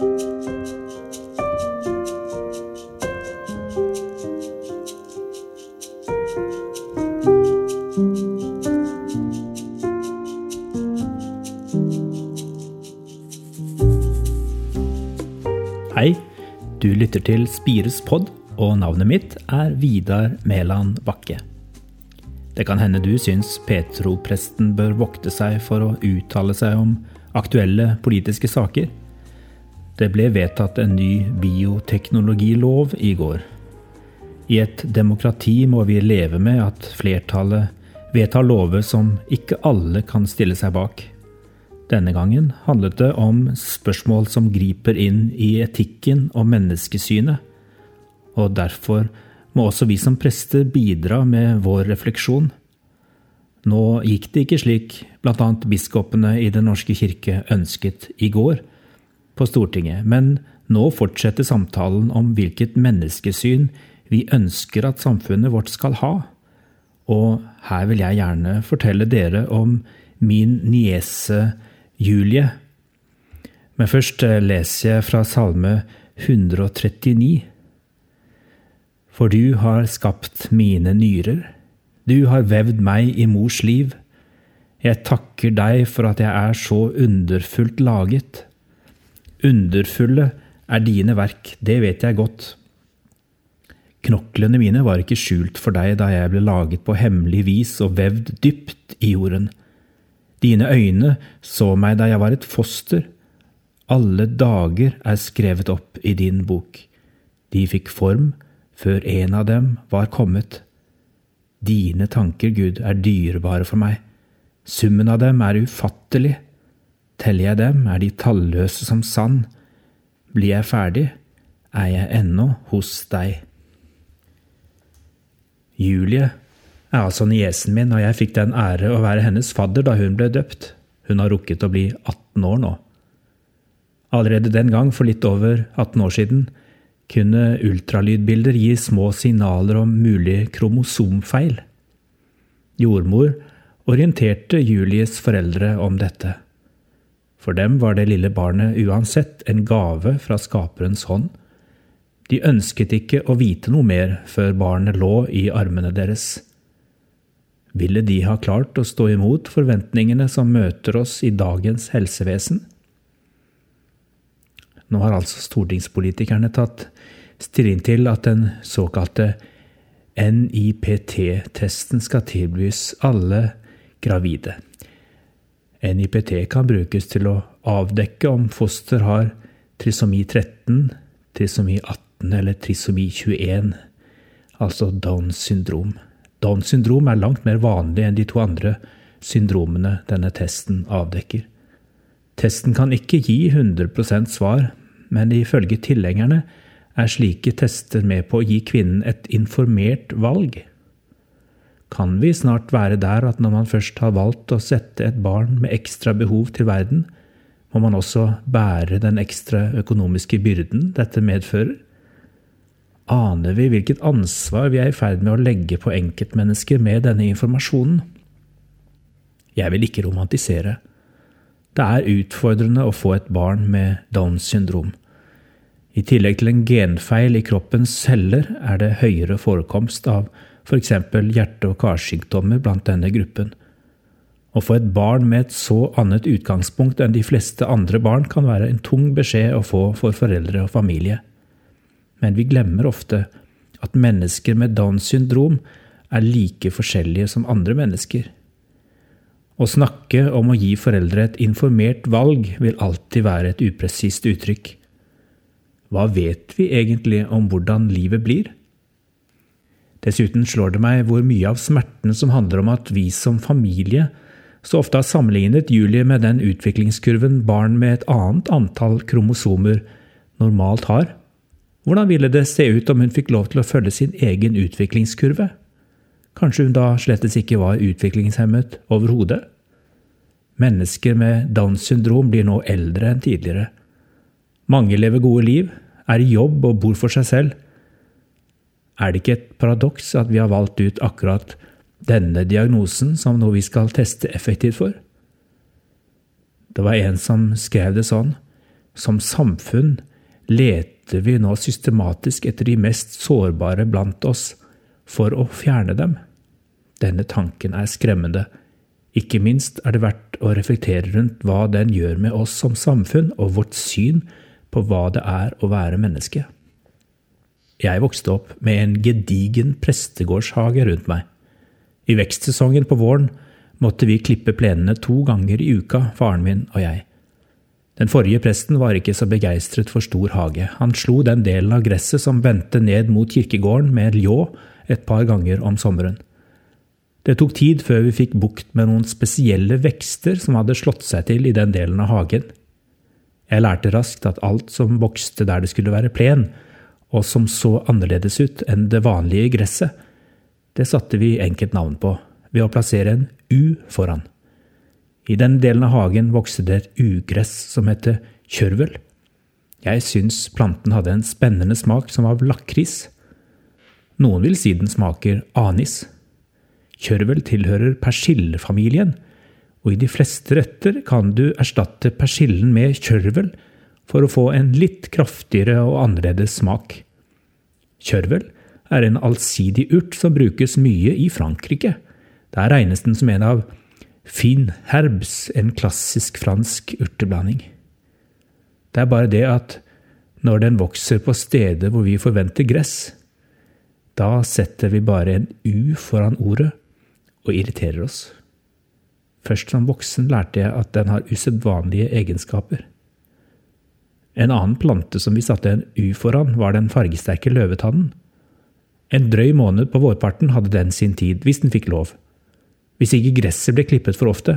Hei, du lytter til Spires pod, og navnet mitt er Vidar Mæland Bakke. Det kan hende du syns Petro-presten bør vokte seg for å uttale seg om aktuelle politiske saker. Det ble vedtatt en ny bioteknologilov i går. I et demokrati må vi leve med at flertallet vedtar lover som ikke alle kan stille seg bak. Denne gangen handlet det om spørsmål som griper inn i etikken og menneskesynet, og derfor må også vi som prester bidra med vår refleksjon. Nå gikk det ikke slik bl.a. biskopene i Den norske kirke ønsket i går på Stortinget, men nå fortsetter samtalen om hvilket menneskesyn vi ønsker at samfunnet vårt skal ha. Og her vil jeg gjerne fortelle dere om min niese Julie. Men først eh, leser jeg fra Salme 139. For du har skapt mine nyrer, du har vevd meg i mors liv. Jeg takker deg for at jeg er så underfullt laget. Underfulle er dine verk, det vet jeg godt. Knoklene mine var ikke skjult for deg da jeg ble laget på hemmelig vis og vevd dypt i jorden. Dine øyne så meg da jeg var et foster. Alle dager er skrevet opp i din bok. De fikk form før en av dem var kommet. Dine tanker, Gud, er dyrebare for meg. Summen av dem er ufattelig. Teller jeg dem, er de talløse som sand. Blir jeg ferdig, er jeg ennå hos deg. Julie er altså niesen min, og jeg fikk den ære å være hennes fadder da hun ble døpt. Hun har rukket å bli 18 år nå. Allerede den gang, for litt over 18 år siden, kunne ultralydbilder gi små signaler om mulig kromosomfeil. Jordmor orienterte Julies foreldre om dette. For dem var det lille barnet uansett en gave fra skaperens hånd. De ønsket ikke å vite noe mer før barnet lå i armene deres. Ville de ha klart å stå imot forventningene som møter oss i dagens helsevesen? Nå har altså stortingspolitikerne tatt stilling til at den såkalte NIPT-testen skal tilbys alle gravide. NIPT kan brukes til å avdekke om foster har trisomi 13, trisomi 18 eller trisomi 21, altså Downs syndrom. Downs syndrom er langt mer vanlig enn de to andre syndromene denne testen avdekker. Testen kan ikke gi 100% svar, men ifølge tilhengerne er slike tester med på å gi kvinnen et informert valg. Kan vi snart være der at når man først har valgt å sette et barn med ekstra behov til verden, må man også bære den ekstra økonomiske byrden dette medfører? Aner vi hvilket ansvar vi er i ferd med å legge på enkeltmennesker med denne informasjonen? Jeg vil ikke romantisere. Det er utfordrende å få et barn med Downs syndrom. I tillegg til en genfeil i kroppens celler er det høyere forekomst av f.eks. hjerte- og karsykdommer blant denne gruppen. Å få et barn med et så annet utgangspunkt enn de fleste andre barn kan være en tung beskjed å få for foreldre og familie men vi glemmer ofte at mennesker med Downs syndrom er like forskjellige som andre mennesker. Å snakke om å gi foreldre et informert valg vil alltid være et upresist uttrykk. Hva vet vi egentlig om hvordan livet blir? Dessuten slår det meg hvor mye av smerten som handler om at vi som familie så ofte har sammenlignet Julie med den utviklingskurven barn med et annet antall kromosomer normalt har. Hvordan ville det se ut om hun fikk lov til å følge sin egen utviklingskurve? Kanskje hun da slettes ikke var utviklingshemmet overhodet? Mennesker med Downs syndrom blir nå eldre enn tidligere. Mange lever gode liv, er i jobb og bor for seg selv. Er det ikke et paradoks at vi har valgt ut akkurat denne diagnosen som noe vi skal teste effektivt for? Det var en som skrev det sånn. som samfunn leter vi nå systematisk etter de mest sårbare blant oss for å fjerne dem. Denne tanken er skremmende. Ikke minst er det verdt å reflektere rundt hva den gjør med oss som samfunn, og vårt syn på hva det er å være menneske. Jeg vokste opp med en gedigen prestegårdshage rundt meg. I vekstsesongen på våren måtte vi klippe plenene to ganger i uka, faren min og jeg. Den forrige presten var ikke så begeistret for stor hage. Han slo den delen av gresset som vendte ned mot kirkegården med ljå et par ganger om sommeren. Det tok tid før vi fikk bukt med noen spesielle vekster som hadde slått seg til i den delen av hagen. Jeg lærte raskt at alt som vokste der det skulle være plen, og som så annerledes ut enn det vanlige gresset, det satte vi enkelt navn på ved å plassere en U foran. I den delen av hagen vokste det et ugress som heter kjørvel. Jeg syns planten hadde en spennende smak som av lakris. Noen vil si den smaker anis. Kjørvel tilhører persillefamilien, og i de fleste retter kan du erstatte persillen med kjørvel for å få en litt kraftigere og annerledes smak. Kjørvel er en allsidig urt som brukes mye i Frankrike. Der regnes den som en av fin herbs, en klassisk fransk urteblanding. Det er bare det at når den vokser på steder hvor vi forventer gress, da setter vi bare en U foran ordet og irriterer oss. Først som voksen lærte jeg at den har usedvanlige egenskaper. En annen plante som vi satte en U foran, var den fargesterke løvetannen. En drøy måned på vårparten hadde den sin tid, hvis den fikk lov. Hvis ikke gresset ble klippet for ofte.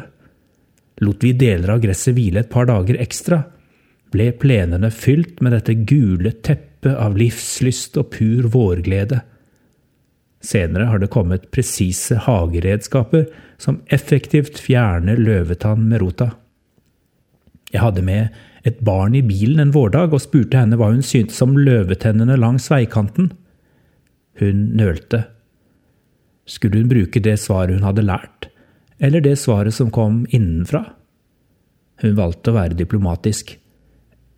Lot vi deler av gresset hvile et par dager ekstra, ble plenene fylt med dette gule teppet av livslyst og pur vårglede. Senere har det kommet presise hageredskaper som effektivt fjerner løvetann med rota. Jeg hadde med et barn i bilen en vårdag og spurte henne hva hun syntes om løvetennene langs veikanten. Hun nølte. Skulle hun bruke det svaret hun hadde lært, eller det svaret som kom innenfra? Hun valgte å være diplomatisk.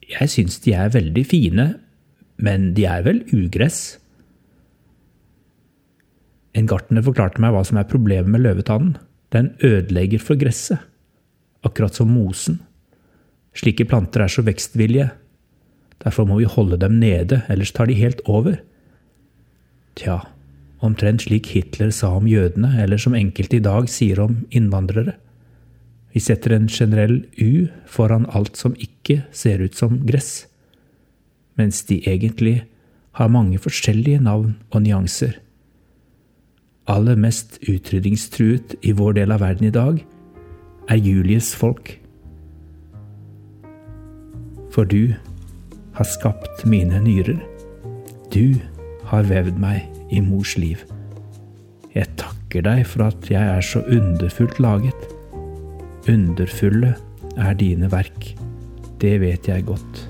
Jeg syns de er veldig fine, men de er vel ugress? En gartner forklarte meg hva som er problemet med løvetannen. Den ødelegger for gresset, akkurat som mosen. Slike planter er så vekstvillige. Derfor må vi holde dem nede, ellers tar de helt over. Tja, omtrent slik Hitler sa om jødene, eller som enkelte i dag sier om innvandrere. Vi setter en generell U foran alt som ikke ser ut som gress, mens de egentlig har mange forskjellige navn og nyanser aller mest utrydningstruet i vår del av verden i dag, er Julies folk. For du har skapt mine nyrer. Du har vevd meg i mors liv. Jeg takker deg for at jeg er så underfullt laget. Underfulle er dine verk. Det vet jeg godt.